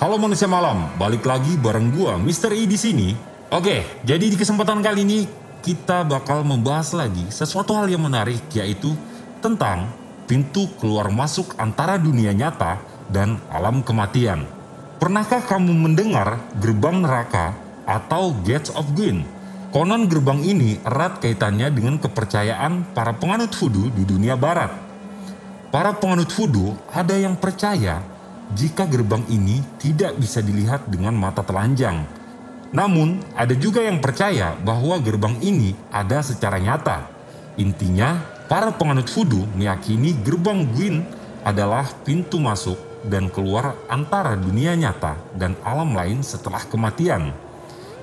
Halo manusia malam, balik lagi bareng gua Mr. E di sini. Oke, jadi di kesempatan kali ini kita bakal membahas lagi sesuatu hal yang menarik yaitu tentang pintu keluar masuk antara dunia nyata dan alam kematian. Pernahkah kamu mendengar gerbang neraka atau Gates of Gwyn? Konon gerbang ini erat kaitannya dengan kepercayaan para penganut voodoo di dunia barat. Para penganut voodoo ada yang percaya jika gerbang ini tidak bisa dilihat dengan mata telanjang. Namun, ada juga yang percaya bahwa gerbang ini ada secara nyata. Intinya, para penganut voodoo meyakini gerbang Gwyn adalah pintu masuk dan keluar antara dunia nyata dan alam lain setelah kematian.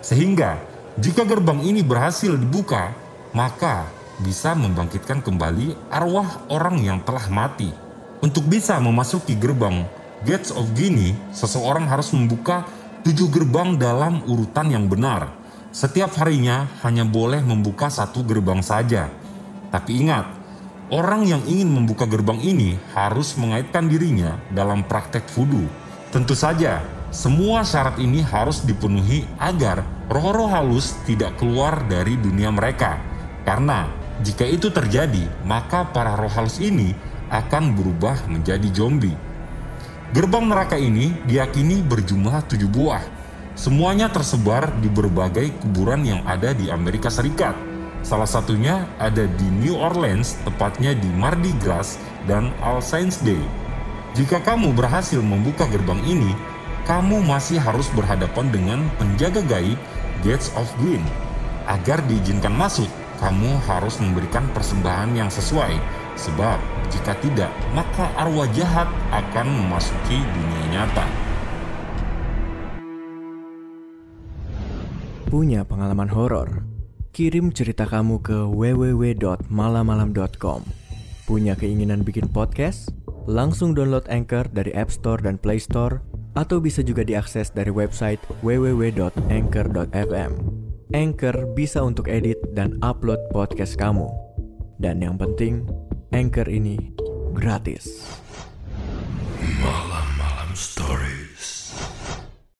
Sehingga, jika gerbang ini berhasil dibuka, maka bisa membangkitkan kembali arwah orang yang telah mati. Untuk bisa memasuki gerbang Gates of Guinea, seseorang harus membuka tujuh gerbang dalam urutan yang benar. Setiap harinya hanya boleh membuka satu gerbang saja. Tapi ingat, orang yang ingin membuka gerbang ini harus mengaitkan dirinya dalam praktek voodoo. Tentu saja, semua syarat ini harus dipenuhi agar roh-roh halus tidak keluar dari dunia mereka. Karena jika itu terjadi, maka para roh halus ini akan berubah menjadi zombie. Gerbang neraka ini diyakini berjumlah tujuh buah. Semuanya tersebar di berbagai kuburan yang ada di Amerika Serikat. Salah satunya ada di New Orleans, tepatnya di Mardi Gras dan All Saints Day. Jika kamu berhasil membuka gerbang ini, kamu masih harus berhadapan dengan penjaga gaib Gates of Green. Agar diizinkan masuk, kamu harus memberikan persembahan yang sesuai, sebab jika tidak, maka arwah jahat akan memasuki dunia nyata. Punya pengalaman horor? Kirim cerita kamu ke www.malamalam.com. Punya keinginan bikin podcast? Langsung download Anchor dari App Store dan Play Store atau bisa juga diakses dari website www.anchor.fm. Anchor bisa untuk edit dan upload podcast kamu. Dan yang penting, Anchor ini gratis. Malam-malam story.